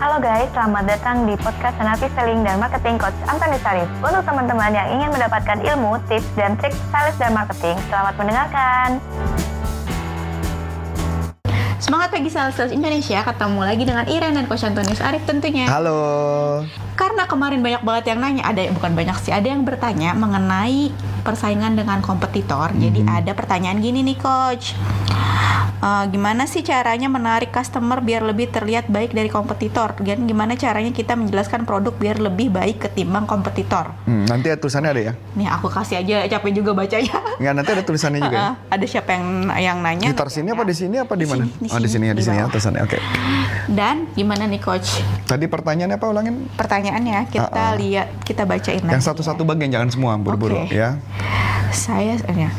Halo guys, selamat datang di podcast Senapi Selling dan Marketing Coach Antoni Sarif. Untuk teman-teman yang ingin mendapatkan ilmu, tips, dan trik sales dan marketing, selamat mendengarkan. Semangat pagi sales sales Indonesia, ketemu lagi dengan Iren dan Coach Antonius Arif tentunya. Halo. Karena kemarin banyak banget yang nanya, ada bukan banyak sih, ada yang bertanya mengenai persaingan dengan kompetitor. Jadi Mhm. ada pertanyaan gini nih Coach. Eh, gimana sih caranya menarik customer biar lebih terlihat baik dari kompetitor? Dan gimana caranya kita menjelaskan produk biar lebih baik ketimbang kompetitor? Hmm, nanti ada tulisannya ada ya? Nih aku kasih aja capek juga bacanya. Enggak, nanti ada tulisannya juga ya? Ada siapa yang yang nanya? Di sini apa di sini apa di Di mana? sini, di oh, di sini, ya, di di sini ya tulisannya. Oke. Dan gimana nih coach? Tadi pertanyaannya apa ulangin? Pertanyaannya kita Ah, ah. lihat kita bacain Yang satu-satu ya. bagian jangan semua buru-buru Oke. ya. Saya ya.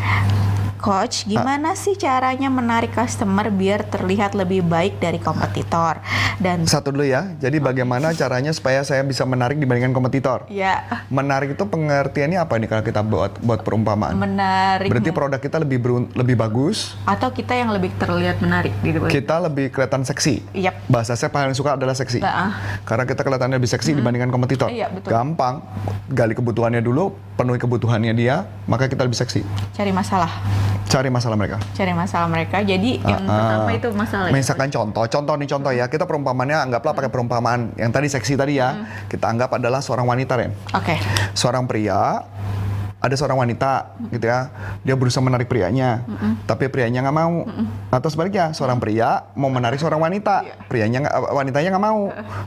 Coach, gimana sih caranya menarik customer biar terlihat lebih baik dari kompetitor? Dan Satu dulu ya. Jadi bagaimana caranya supaya saya bisa menarik dibandingkan kompetitor? ya Menarik itu pengertiannya apa nih kalau kita buat buat perumpamaan? menarik Berarti produk kita lebih berun- lebih bagus, atau kita yang lebih terlihat menarik gitu. kita lebih kelihatan seksi. Yap. Bahasa saya paling suka adalah seksi. Nah, Karena kita kelihatannya lebih seksi dibandingkan kompetitor. Iya, betul. Gampang. Gali kebutuhannya dulu, penuhi kebutuhannya dia, maka kita lebih seksi. cari masalah. Cari masalah mereka. Cari masalah mereka. Jadi yang Ah, ah. pertama itu masalah. ya. Misalkan contoh, contoh nih contoh ya. Kita perumpamannya anggaplah pakai perumpamaan yang tadi seksi tadi ya. Hmm. Kita anggap adalah seorang wanita Ren. Oke. Seorang pria ada seorang wanita gitu ya. Dia berusaha menarik prianya tapi prianya nggak mau. Atau sebaliknya seorang pria mau menarik seorang wanita. Iya. prianya nggak wanitanya nggak mau.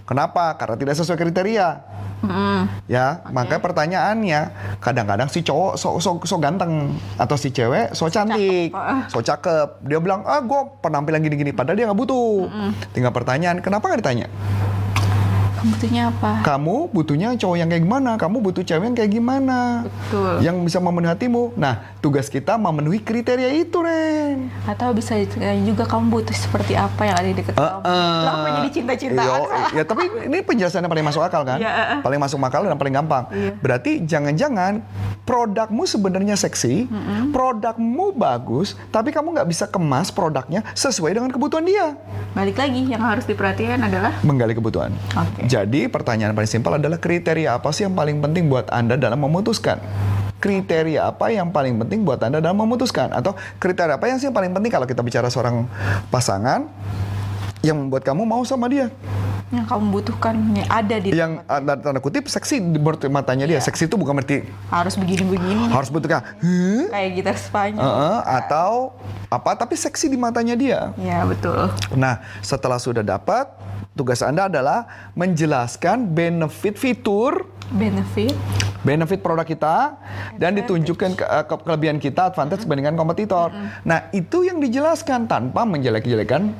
Kenapa? Karena tidak sesuai kriteria. Mm-mm. ya makanya pertanyaannya kadang-kadang si cowok so, so, so ganteng atau si cewek so cantik Cakep. so cakep. Dia bilang ah gue penampilan gini-gini padahal dia nggak butuh. Tinggal pertanyaan kenapa nggak ditanya butuhnya apa? kamu butuhnya cowok yang kayak gimana kamu butuh cewek yang kayak gimana Betul. yang bisa memenuhi hatimu nah tugas kita memenuhi kriteria itu Ren Atau bisa juga kamu butuh seperti apa yang ada di dekat kamu. Lah apa jadi cinta-cintaan? Yo, ya tapi ini penjelasannya paling masuk akal kan? Iya, eh, eh. Paling masuk akal dan paling gampang. Iya. Berarti jangan-jangan produkmu sebenarnya seksi, produkmu bagus, tapi kamu nggak bisa kemas produknya sesuai dengan kebutuhan dia. Balik lagi yang harus diperhatikan adalah Menggali kebutuhan. Oke. Jadi pertanyaan paling simpel adalah kriteria apa sih yang paling penting buat Anda dalam memutuskan? Kriteria apa yang paling penting buat Anda dalam memutuskan? Atau kriteria apa yang sih yang paling penting kalau kita bicara seorang pasangan yang membuat kamu mau sama dia? yang kamu butuhkan yang ada di yang uh, tanda tanda kutip seksi di matanya dia. Iya. Seksi itu bukan berarti harus begini-begini harus bentuknya huh? kayak gitar Spanyol. Uh-uh, atau apa tapi seksi di matanya dia. Ya betul. Nah, setelah sudah dapat, tugas Anda adalah menjelaskan benefit fitur Benefit. benefit produk kita dan ditunjukkan ke, uh, ke- kelebihan kita advantage dibandingkan kompetitor. Nah, itu yang dijelaskan tanpa menjelek-jelekan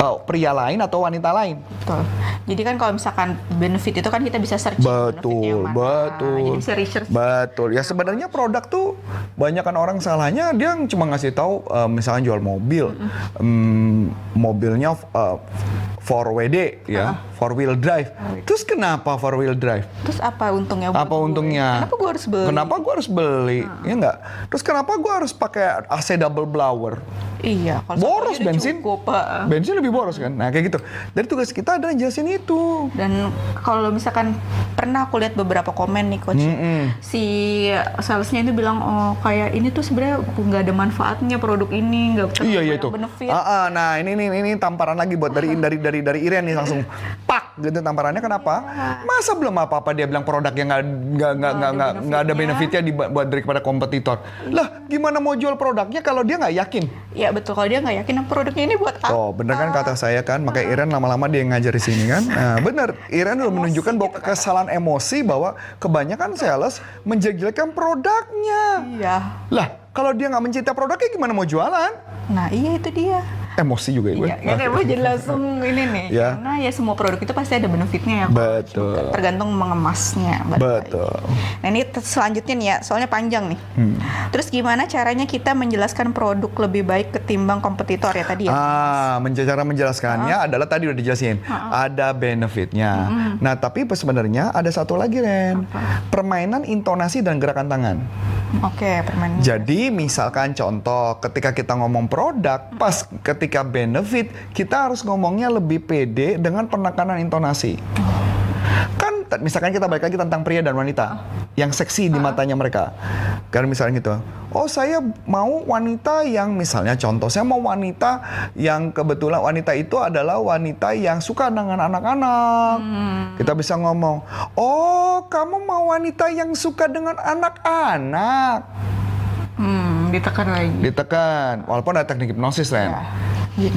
uh, pria lain atau wanita lain. Betul. Jadi kan kalau misalkan benefit itu kan kita bisa search Betul, mana. betul. Jadi bisa research. Betul. Ya sebenarnya produk tuh banyak kan orang salahnya dia cuma ngasih tahu eh, misalnya jual mobil, Em, mobilnya eh, 4WD ya, four wheel drive. Terus kenapa four wheel drive? Terus apa untungnya? buat Apa gue? untungnya? Kenapa gue harus beli? Kenapa gue harus beli? Ya enggak. Terus kenapa gue harus pakai AC double blower? Iya. kalau Boros bensin. Cukup, Pak. Bensin lebih boros kan? Nah kayak gitu. Dari tugas kita adalah jelasin itu. Dan kalau misalkan pernah aku lihat beberapa komen nih coach, Mm-mm. si salesnya itu bilang oh kayak ini tuh sebenarnya nggak ada manfaatnya produk ini nggak Iya iya itu. benefit. Ah, ah, nah ini ini ini tamparan lagi buat dari dari dari dari Iren nih langsung pak gitu tamparannya kenapa? Masa belum apa apa dia bilang produknya nggak nggak nggak nggak nggak nggak ada benefitnya di, buat daripada kompetitor. Lah gimana mau jual produknya kalau dia nggak yakin? Ya betul kalau dia nggak yakin produknya ini buat apa? Oh bener kan kata saya kan makanya Iren lama-lama dia yang ngajar di sini kan. Nah bener Iren udah menunjukkan bahwa kesalahan emosi bahwa kebanyakan sales menjelek-jelekan produknya. Iya. Lah kalau dia nggak mencintai produknya gimana mau jualan? Nah iya itu dia. Emosi juga ya gue. Iya, kan emang jadi langsung ini nih. Ya. Karena ya semua produk itu pasti ada benefitnya ya. Betul. Tergantung mengemasnya. Lagi. Betul. Nah ini selanjutnya nih ya, soalnya panjang nih. Hmm. Terus gimana caranya kita menjelaskan produk lebih baik ketimbang kompetitor ya tadi ya? Ah, menja- cara menjelaskannya adalah tadi udah dijelasin. Ada benefitnya. Nah, tapi sebenarnya ada satu lagi, Ren. Permainan intonasi dan gerakan tangan. Oke, permen. Jadi misalkan contoh ketika kita ngomong produk, pas ketika benefit kita harus ngomongnya lebih pede dengan penekanan intonasi. Misalkan kita balik lagi tentang pria dan wanita yang seksi di matanya mereka. Karena misalnya gitu, oh saya mau wanita yang misalnya contoh saya mau wanita yang kebetulan wanita itu adalah wanita yang suka dengan anak-anak. Kita bisa ngomong, oh kamu mau wanita yang suka dengan anak-anak Hmm, ditekan lagi. ditekan walaupun ada teknik hipnosis Ren Ya.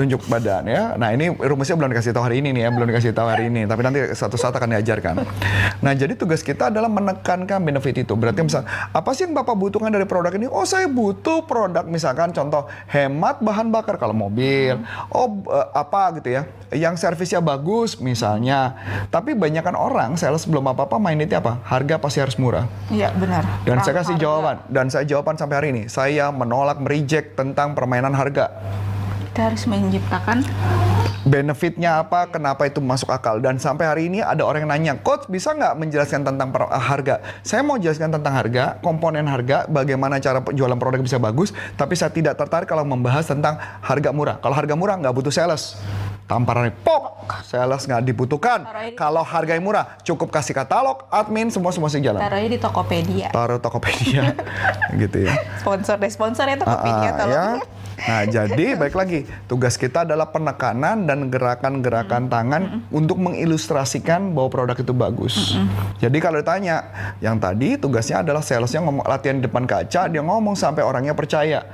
Nunjuk badan ya. Nah ini rumusnya belum dikasih tahu hari ini nih ya. Belum dikasih tahu hari ini tapi nanti suatu saat akan diajarkan. Nah jadi tugas kita adalah menekankan benefit itu. Berarti misal apa sih yang bapak butuhkan dari produk ini? Oh saya butuh produk misalkan contoh hemat bahan bakar. Kalau mobil oh eh, apa gitu ya yang servisnya bagus misalnya. Tapi banyakkan orang sales belum apa apa mindednya apa? Harga pasti harus murah. Iya, benar. dan saya kasih harga. jawaban. Dan saya jawaban sampai hari ini. Saya menolak mereject tentang permainan harga Kita harus menciptakan benefitnya apa, kenapa itu masuk akal. Dan sampai hari ini ada orang yang nanya, Coach bisa nggak menjelaskan tentang per- harga? Saya mau jelaskan tentang harga, komponen harga, bagaimana cara jualan produk bisa bagus, tapi saya tidak tertarik kalau membahas tentang harga murah. Kalau harga murah nggak butuh sales. Tamparannya pok, sales nggak dibutuhkan. Aja. Kalau harganya murah, cukup kasih katalog, admin, semua semua sih jalan. taruhnya di Tokopedia. Taruh Tokopedia, gitu ya. Sponsor deh, sponsor ya Tokopedia ah, tolong. ya. Nah, jadi baik lagi, tugas kita adalah penekanan dan gerakan-gerakan tangan untuk mengilustrasikan bahwa produk itu bagus. Jadi kalau ditanya, yang tadi tugasnya adalah salesnya ngomong latihan di depan kaca, dia ngomong sampai orangnya percaya.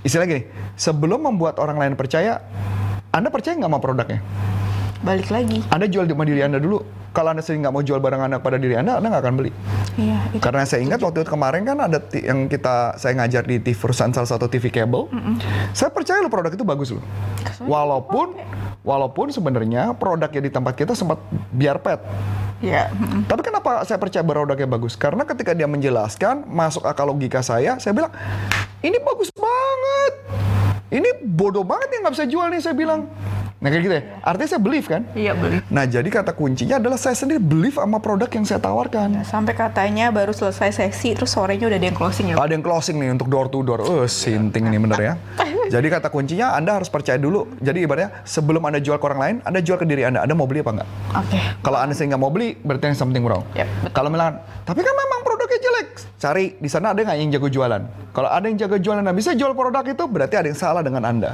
Istilah gini, sebelum membuat orang lain percaya, Anda percaya nggak sama produknya? Balik lagi. Anda jual di diri Anda dulu. Kalau Anda sendiri nggak mau jual barang Anda pada diri Anda, Anda nggak akan beli. Iya, itu. Karena saya ingat waktu itu kemarin kan ada yang kita saya ngajar di TV perusahaan salah satu TV kabel. Saya percaya loh produk itu bagus loh. Walaupun walaupun sebenarnya produknya di tempat kita sempat biar pet. Iya. mm-mm. Tapi kenapa saya percaya produknya bagus? Karena ketika dia menjelaskan masuk akal logika saya, saya bilang ini bagus banget. Ini bodoh banget yang nggak bisa jual nih saya bilang. Nah kayak gitu ya. Artinya saya believe kan. Iya, beli. Nah jadi kata kuncinya adalah saya sendiri believe sama produk yang saya tawarkan. Sampai katanya baru selesai sesi, terus sorenya udah ada yang closing ya. Ada yang closing nih untuk door to door. Eh, sinting nih bener ya. Jadi kata kuncinya Anda harus percaya dulu. Jadi ibaratnya sebelum Anda jual ke orang lain, Anda jual ke diri Anda. Anda mau beli apa enggak? Oke. Kalau Anda sendiri nggak mau beli, berarti ada something wrong. Yep. Kalau bilang, tapi kan memang produknya jelek. Cari di sana ada nggak yang jago jualan? Kalau ada yang jago jualan, Anda bisa jual produk itu, berarti ada yang salah dengan Anda.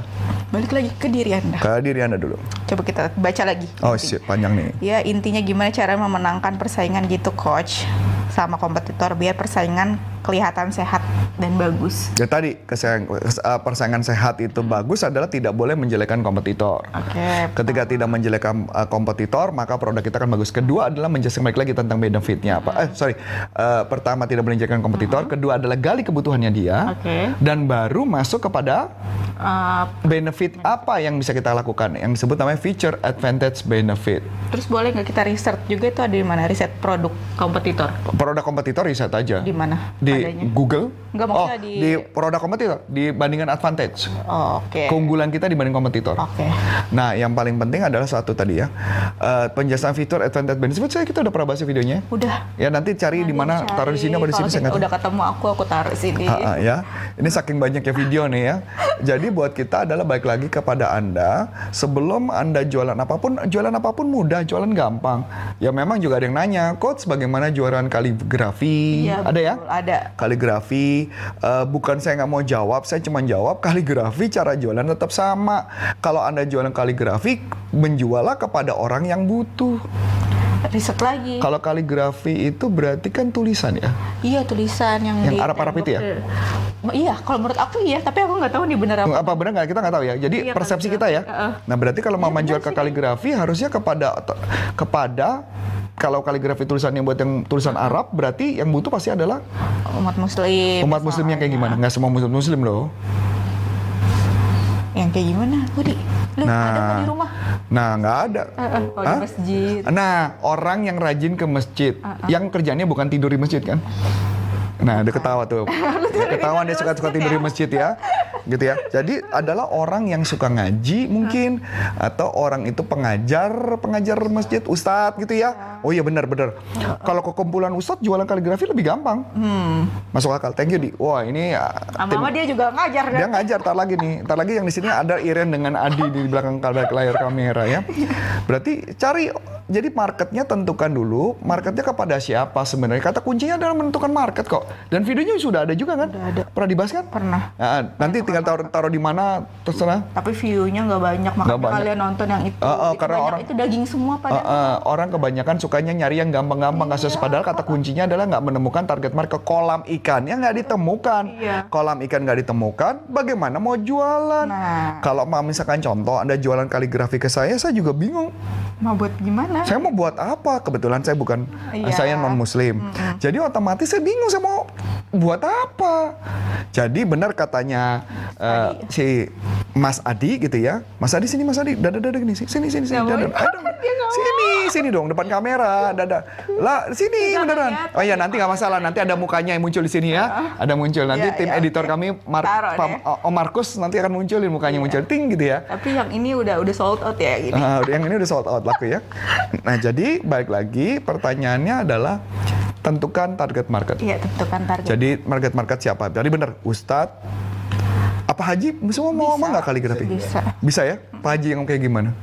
Balik lagi ke diri Anda. Ke diri Anda dulu. Coba kita baca lagi. Oh, shit, panjang nih. Ya intinya gimana cara memenangkan persaingan gitu coach sama kompetitor biar persaingan kelihatan sehat dan bagus. Ya tadi uh, persaingan sehat itu bagus adalah tidak boleh menjelekkan kompetitor. Oke. Ketika tidak menjelekkan uh, kompetitor, maka produk kita akan bagus. Kedua adalah menjelaskan balik lagi tentang benefitnya apa. Eh, sorry. Uh, pertama tidak menjelekkan kompetitor. Kedua adalah gali kebutuhannya dia. Oke. Dan baru masuk kepada Uh, benefit apa yang bisa kita lakukan. Yang disebut namanya feature advantage benefit. terus boleh nggak kita riset juga itu ada di mana riset produk kompetitor Produk kompetitor riset aja. di mana Di commandé Google Enggak, oh, maksudnya di- di produk kompetitor. Dibandingkan advantage. Oh, Oke. Keunggulan kita dibanding kompetitor. Oke. Nah, yang paling penting adalah satu tadi ya. Eh, penjelasan fitur advantage benefit saya kita udah pernah bahas videonya. Udah. Ya nanti cari di mana taruh di sini apa di sini saya nggak tahu. Udah ketemu aku, aku taruh sini. Ah, ah, ya. Ini saking banyaknya video nih ya. Jadi buat kita adalah baik lagi kepada Anda, sebelum Anda jualan apa pun, jualan apa pun mudah, jualan gampang. Ya memang juga ada yang nanya, coach bagaimana jualan kaligrafi? Iya, ada ya? Ada. Kaligrafi, eh, bukan saya nggak mau jawab, saya cuma jawab kaligrafi cara jualan tetap sama. Kalau Anda jualan kaligrafi, menjuallah kepada orang yang butuh. Riset lagi. Kalau kaligrafi itu berarti kan tulisan ya? Iya tulisan yang, Yang di Arab-Arab itu ya? Iya, kalau menurut aku iya, tapi aku nggak tahu nih bener apa. Apa benar nggak kita nggak tahu ya. Jadi Iya, persepsi kita ya. Nah berarti kalau mau Iya, menjual benar ke kaligrafi harusnya kepada kepada kalau kaligrafi tulisan yang buat yang tulisan Arab berarti yang butuh pasti adalah Umat muslim. umat muslim yang kayak gimana? Nggak semua muslim muslim loh. Yang kayak gimana? Budi, lu ada nggak di rumah? Nah nggak ada. Eh, eh, oh, di Hah? masjid. Nah orang yang rajin ke masjid, yang kerjanya bukan tidur di masjid kan? Nah, dia ketawa tuh. Dia ketahuan dia suka-suka tidur di masjid ya. Gitu ya. Jadi adalah orang yang suka ngaji mungkin atau orang itu pengajar, pengajar masjid, ustadz gitu ya. Oh iya benar benar. Kalau ke kumpulan ustadz jualan kaligrafi lebih gampang. Masuk akal. Thank you di. Wah ini tim- Lama-lama dia juga ngajar kan? dia ngajar tar lagi nih. Tar lagi yang di sini ada Iren dengan Adi di belakang layar kamera ya. Berarti cari jadi marketnya tentukan dulu marketnya kepada siapa sebenarnya. Kata kuncinya adalah menentukan market kok. Dan videonya sudah ada juga kan? Udah ada. Pernah dibahas kan? Pernah. Nah, nanti tinggal taruh taruh di mana terserah. Tapi view-nya nggak banyak, makanya banyak. kalian nonton yang itu. Uh, uh, Itu karena banyak, orang- itu daging semua Uh, padahal. uh, orang kebanyakan sukanya nyari yang gampang-gampang kasus padahal kata kuncinya adalah nggak menemukan target market kolam ikan yang nggak ditemukan Iya. kolam ikan nggak ditemukan bagaimana mau jualan Nah. kalau misalkan contoh anda jualan kaligrafi ke saya saya juga bingung Mau buat gimana? Saya mau buat apa? Kebetulan saya bukan Iya. saya non muslim jadi otomatis saya bingung saya mau buat apa. Jadi benar katanya eh, si Mas Adi gitu ya. Mas Adi sini Mas Adi. Dada dada gini. Sini sini sini. Dada. sini sini dong depan kamera. Dada. Lah sini Jangan beneran. lihat. oh ya nanti nggak masalah. Nanti ada mukanya yang muncul di sini ya. Ada muncul. Nanti Ya, tim ya, editor kami Mar Taruh. Om Markus nanti akan munculin mukanya muncul. Ting gitu ya. Tapi yang ini udah udah sold out ya gini. Ah, yang ini udah sold out laku ya. Nah, jadi balik lagi pertanyaannya adalah tentukan target market. Iya, tentukan target. Jadi target market siapa? Jadi benar, Ustadz apa Haji semua mau ngomong nggak kaligrafi? Bisa. Bisa ya? Pak Haji yang kayak gimana?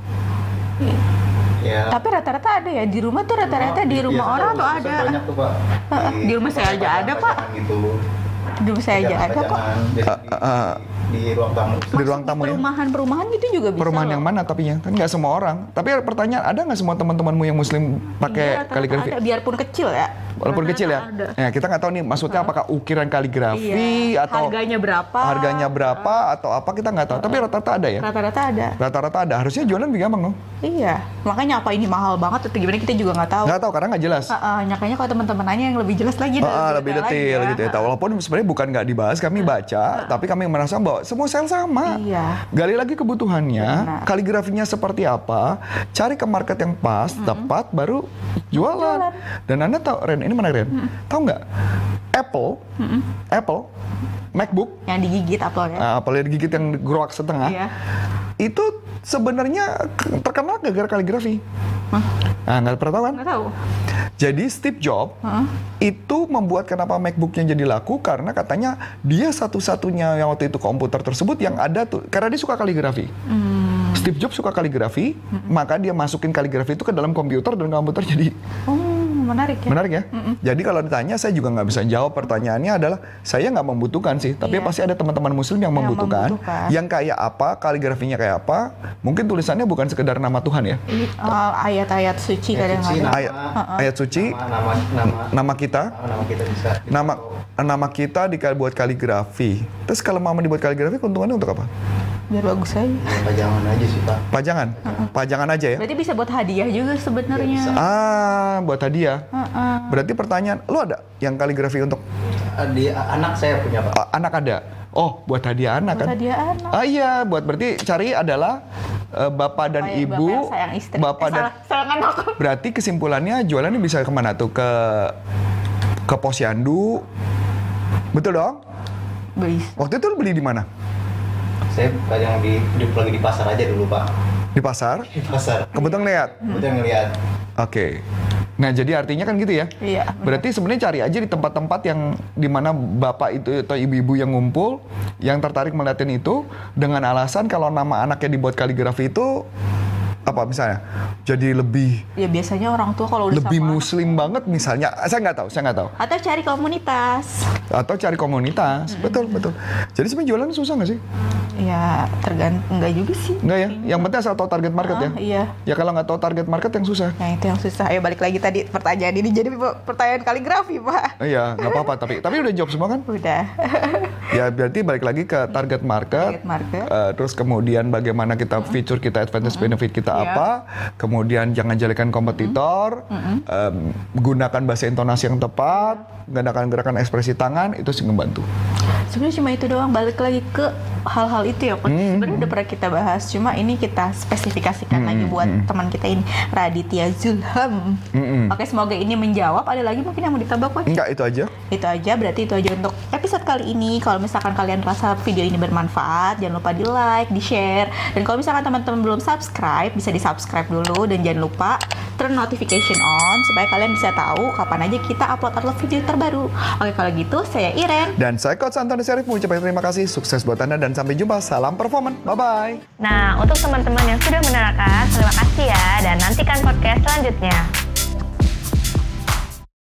Ya. Tapi rata-rata ada ya di rumah tuh rata-rata di rumah Biasanya orang tuh ada. Banyak tuh pak. Di rumah saya aja ada, Pak. Gitu. Di rumah saya aja ada kok. Di, ruang tamu. Di ruang tamu ya? Perumahan-perumahan gitu juga bisa. Perumahan loh. yang mana tapi ya? Kan nggak semua orang. Tapi pertanyaan, ada nggak semua teman-temanmu yang muslim Iya, pakai rata-rata kaligrafi? Ada, biarpun kecil ya. Walaupun kecil ya? Ada. Ya, kita nggak tahu nih maksudnya apakah ukiran kaligrafi Iya. atau harganya berapa? harganya berapa atau apa kita nggak tahu. Tapi rata-rata ada ya? Rata-rata ada. Rata-rata ada. Harusnya jualan lebih gampang dong. Iya. Makanya apa ini mahal banget atau gimana kita juga nggak tahu. Nggak tahu karena nggak jelas. Ah, ah, makanya kalau teman-teman nanya yang lebih jelas lagi. Ah, dan lebih detail lagi gitu ya. Walaupun sebenarnya bukan nggak dibahas, kami baca, tapi kami merasa bahwa semua sel sama. Iya. Gali lagi kebutuhannya, Benar. kaligrafinya seperti apa, cari ke market yang pas, tepat, baru jualan. Dan anda tahu, Ren, ini mana Ren? Tahu nggak? Apple, Apple, MacBook, Yang digigit uploadnya. nah, apalagi digigit yang geroak setengah, Iya. itu sebenarnya terkenal gara-gara kaligrafi. Hah? Nah, nggak pernah tahu kan? Nggak tahu. Jadi Steve Jobs itu membuat kenapa MacBooknya jadi laku karena katanya dia satu-satunya yang waktu itu komputer tersebut yang ada tuh karena dia suka kaligrafi. Hmm. Steve Jobs suka kaligrafi, maka dia masukin kaligrafi itu ke dalam komputer dan komputer jadi Oh, menarik ya. menarik ya. Jadi kalau ditanya saya juga nggak bisa jawab pertanyaannya adalah saya nggak membutuhkan sih, tapi Iya. pasti ada teman-teman Muslim yang, Yang membutuhkan, membutuhkan. yang kayak apa, kaligrafinya kayak apa, mungkin tulisannya bukan sekedar nama Tuhan ya, uh, ayat-ayat suci Ayat suci, kadang-kadang. nama, ayat, ayat suci, nama, nama, nama, nama kita, nama, nama kita bisa. nama nama kita dibuat kaligrafi. Terus kalau mama dibuat kaligrafi keuntungannya untuk apa? Biar bagus aja. Ya, pajangan aja sih pak. Pajangan. Pajangan aja ya. Berarti bisa buat hadiah juga sebenarnya. Bisa. Ah, buat hadiah. Heeh. Berarti pertanyaan, lu ada yang kaligrafi untuk Di anak saya punya pak. anak ada? Oh, buat hadiah anak Buat kan? hadiah anak. Ah iya, buat berarti cari adalah eh, bapak dan Bapak- ibu, bapak yang sayang istri. bapak Eh, dan salah, anak. berarti kesimpulannya jualannya bisa ke mana tuh ke ke posyandu, betul dong? Bisa. Waktu itu lu beli di mana? Saya pajang di, di lagi di pasar aja dulu pak. Di pasar? Di pasar. Kebetulan lihat. Kemudian ngeliat. Oke. Nah, jadi artinya kan gitu ya. Iya. Berarti sebenarnya cari aja di tempat-tempat yang di mana bapak itu atau ibu-ibu yang ngumpul, yang tertarik melihatin itu dengan alasan kalau nama anaknya dibuat kaligrafi itu apa misalnya jadi lebih Ya biasanya orang tua kalau udah lebih sama muslim banget misalnya saya nggak tahu saya nggak tahu atau cari komunitas. atau cari komunitas betul betul jadi sebenarnya jualan susah nggak sih Ya tergantung enggak juga sih. nggak ya yang penting asal tahu target market ya Ah, Iya. ya kalau nggak tahu target market yang susah Nah itu yang susah. Ayo balik lagi tadi pertanyaan ini jadi pertanyaan kaligrafi pak. iya nggak apa-apa tapi tapi udah jawab semua kan Udah. Ya berarti balik lagi ke target market, Target market. eh, terus kemudian bagaimana kita feature kita advantage benefit kita Iya. apa, kemudian jangan jadikan kompetitor, em, gunakan bahasa intonasi yang tepat, gunakan gerakan ekspresi tangan itu sih ngebantu. Sebenarnya cuma itu doang balik lagi ke hal-hal itu ya coach Hmm. sebenarnya udah pernah kita bahas cuma ini kita spesifikasikan lagi buat teman kita ini Raditya Zulham. Mm-mm. oke semoga ini menjawab. Ada lagi mungkin yang mau ditambah coach Enggak, itu aja. itu aja berarti itu aja untuk episode kali ini. Kalau misalkan kalian rasa video ini bermanfaat jangan lupa di like di share dan kalau misalkan teman-teman belum subscribe bisa di subscribe dulu. Dan jangan lupa turn notification on supaya kalian bisa tahu kapan aja kita upload upload video terbaru oke kalau gitu saya Iren Dan saya Coach Antoni Syarif mengucapkan terima kasih, sukses buat Anda, dan sampai jumpa. Salam performan. Bye-bye. Nah, untuk teman-teman yang sudah menerangkan, terima kasih ya dan nantikan podcast selanjutnya.